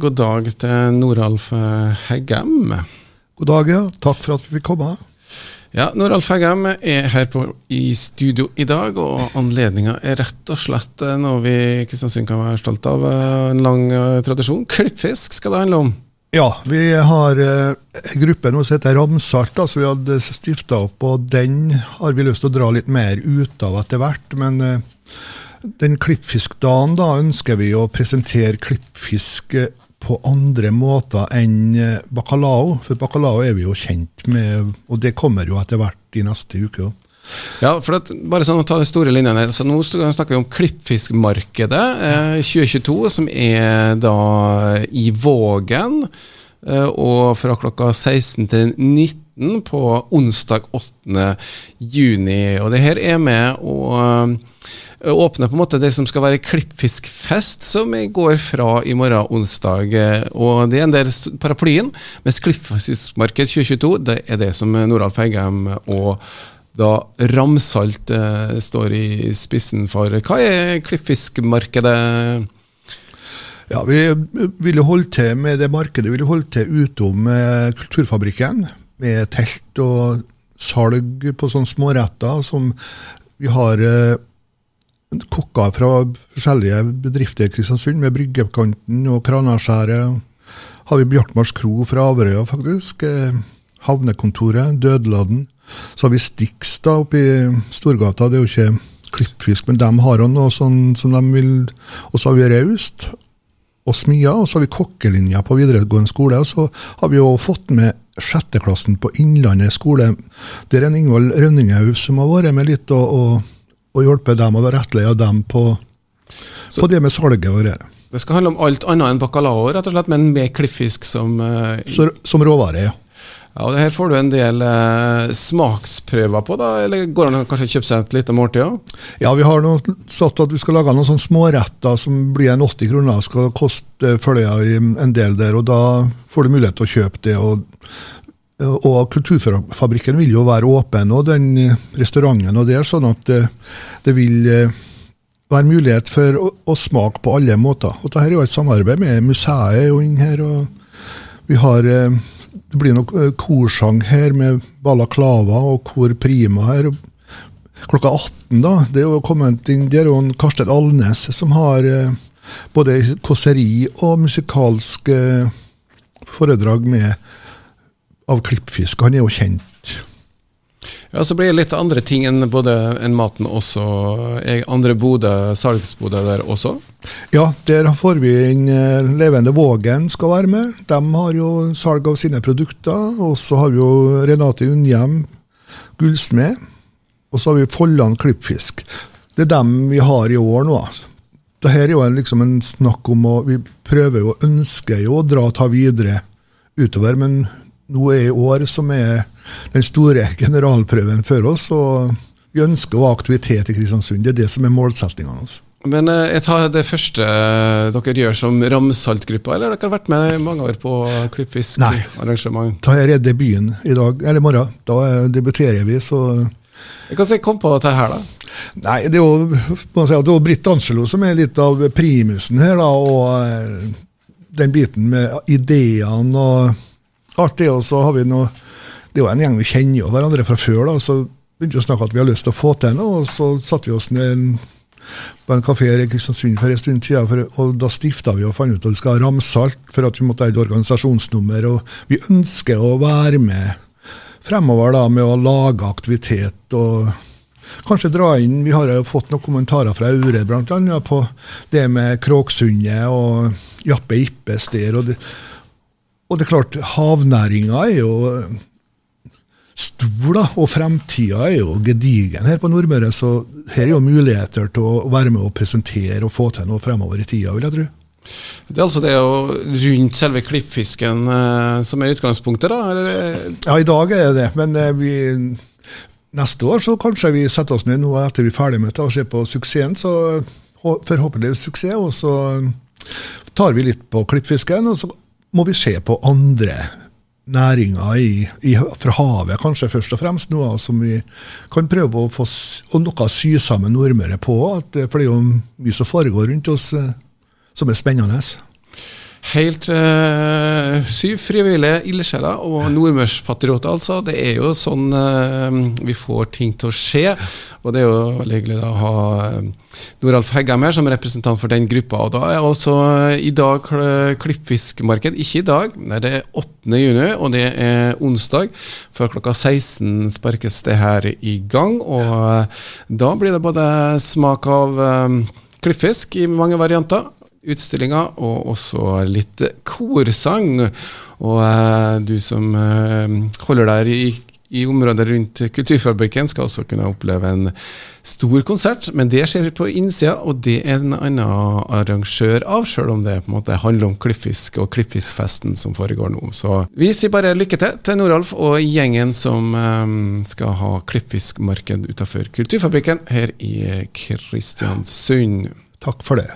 God dag til Noralf Heggem. God dag, ja. Takk for at vi fikk komme. Ja, Noralf Heggem er her på, i studio i dag, og anledninga er rett og slett noe vi i Kristiansund kan være stolt av. En lang eh, tradisjon. Klippfisk skal det handle om. Ja, vi har eh, en gruppe nå som heter Ramsalt, som altså vi hadde stifta opp. og Den har vi lyst til å dra litt mer ut av etter hvert. Men eh, den klippfiskdagen da ønsker vi å presentere klippfisk eh, på andre måter enn eh, bacalao. For bacalao er vi jo kjent med, og det kommer jo etter hvert i neste uke. Ja, for at, bare sånn å ta de store linjene. så Nå snakker vi om klippfiskmarkedet eh, 2022, som er da i Vågen. Eh, og fra klokka 16 til 19 på onsdag 8. juni. Og det her er med å Eh, åpner på en måte det som skal være klippfiskfest, som går fra i morgen onsdag. Eh, og Det er en del paraplyen, mens Klippfiskmarked 2022 det er det som Noralf Heggem og da Ramsalt eh, står i spissen for. Hva er klippfiskmarkedet? Ja, Vi ville holde til med det markedet ville holde til utom eh, Kulturfabrikken, med telt og salg på sånne småretter som vi har eh, kokker fra forskjellige bedrifter i Kristiansund, med Bryggekanten og Kranaskjæret. Har vi Bjartmars kro fra Averøya, faktisk. Eh, havnekontoret, Dødeladden. Så har vi Stix oppe i Storgata. Det er jo ikke klippfisk, men de har noe sånn som de vil. Og så har vi Raust og Smia, og så har vi kokkelinja på videregående skole. Og så har vi jo fått med sjetteklassen på Innlandet skole. Der er Ingvald Rønningshaug som har vært med litt og, og og hjelpe dem og rettlede dem på, på, det med salget og det. Det skal handle om alt annet enn bacalao, rett og slett, men med klippfisk som uh, Så, Som råvare, ja. Ja, og det Her får du en del uh, smaksprøver på, da, eller går det an kanskje kjøpe seg et lite måltid? Ja? ja, vi har noe, satt at vi skal lage noen sånne småretter som blir en 80 kroner, skal koste følga i en del der. og Da får du mulighet til å kjøpe det. og og Kulturfabrikken vil jo være åpen, og den restauranten og det, sånn at det, det vil eh, være mulighet for å, å, smake på alle måter. Og Dette er jo et samarbeid med museet og inn her. og vi har, eh, Det blir nok eh, korsang her med balaklava og kor prima her. Klokka 18 da, det er jo kommet inn, der er jo Karstein Alnes som har både kåseri og musikalske foredrag med av klippfisk. Han er jo kjent. Ja, Så blir det litt andre ting enn både enn maten også. Andre boder, salgsboder der også? Ja, der får vi inn eh, Levende Vågen skal være med. De har jo salg av sine produkter. Og så har vi jo Renate Unnhjem, gullsmed. Og så har vi Folland Klippfisk. Det er dem vi har i år nå. Dette er jo en, liksom en snakk om å Vi prøver jo, ønsker jo å dra og ta videre utover, men nå er i år som er den store generalprøven for oss. og Vi ønsker å ha aktivitet i Kristiansund. Det er det som er målsettinga vår. Men eh, jeg tar det første eh, dere gjør som Ramsalt-gruppa, eller har dere vært med i mange år på klippfiskarrangement? Nei, da er debuten i dag, eller i morgen. Da debuterer vi, så Hva jeg komme på dette her, da? Nei, det er jo, si, det er Britt Angelo som er litt av primusen her, da, og eh, den biten med ideene og artig. Og så har vi noe Det er jo en gjeng vi kjenner jo hverandre fra før. da, så begynte vi å snakke at vi har lyst til å få til noe, og så satte vi oss ned på en kafé i Kristiansund for en stund siden, og da stifta vi og fant ut at vi skal ha Ramsalt, for at vi måtte ha et organisasjonsnummer. og Vi ønsker å være med fremover da, med å lage aktivitet og kanskje dra inn Vi har jo fått noen kommentarer fra Aure bl.a. på det med Kråksundet og Jappe Ippes der. og det, og det er klart, havnæringa er jo stor, da, og fremtida er jo gedigen her på Nordmøre. Så her er jo muligheter til å være med og presentere og få til noe fremover i tida, vil jeg tro. Det er altså det å rundt selve klippfisken eh, som er utgangspunktet, da? Eller? Ja, i dag er det. Men eh, vi, neste år så kanskje vi setter oss ned nå etter vi er ferdig med det og ser på suksessen. Så forhåpentligvis suksess. Og så tar vi litt på klippfisken. og så må vi se på andre næringer i, i, fra havet, kanskje først og fremst, noe som vi kan prøve å få noe sy sammen Nordmøre på. At, for det er jo mye som foregår rundt oss eh, som er spennende. Helt øh, syv frivillige ildsjeler og nordmørspatrioter, altså. Det er jo sånn øh, vi får ting til å skje. Og det er jo veldig hyggelig å ha uh, Noralf Heggem her som representant for den gruppa. Og da er altså i dag klippfiskmarked. Ikke i dag, nei, det er 8. juni, og det er onsdag. Før klokka 16 sparkes det her i gang. Og da blir det både smak av klippfisk i mange varianter utstillinger, og også litt korsang. Og eh, du som eh, holder der i, i området rundt Kulturfabrikken, skal også kunne oppleve en stor konsert. Men det skjer på innsida, og det er en annen arrangør av, sjøl om det på en måte handler om klippfisk og klippfiskfesten som foregår nå. Så vi sier bare lykke til til Noralf og gjengen som eh, skal ha klippfiskmarked utafor Kulturfabrikken her i Kristiansund. Takk for det.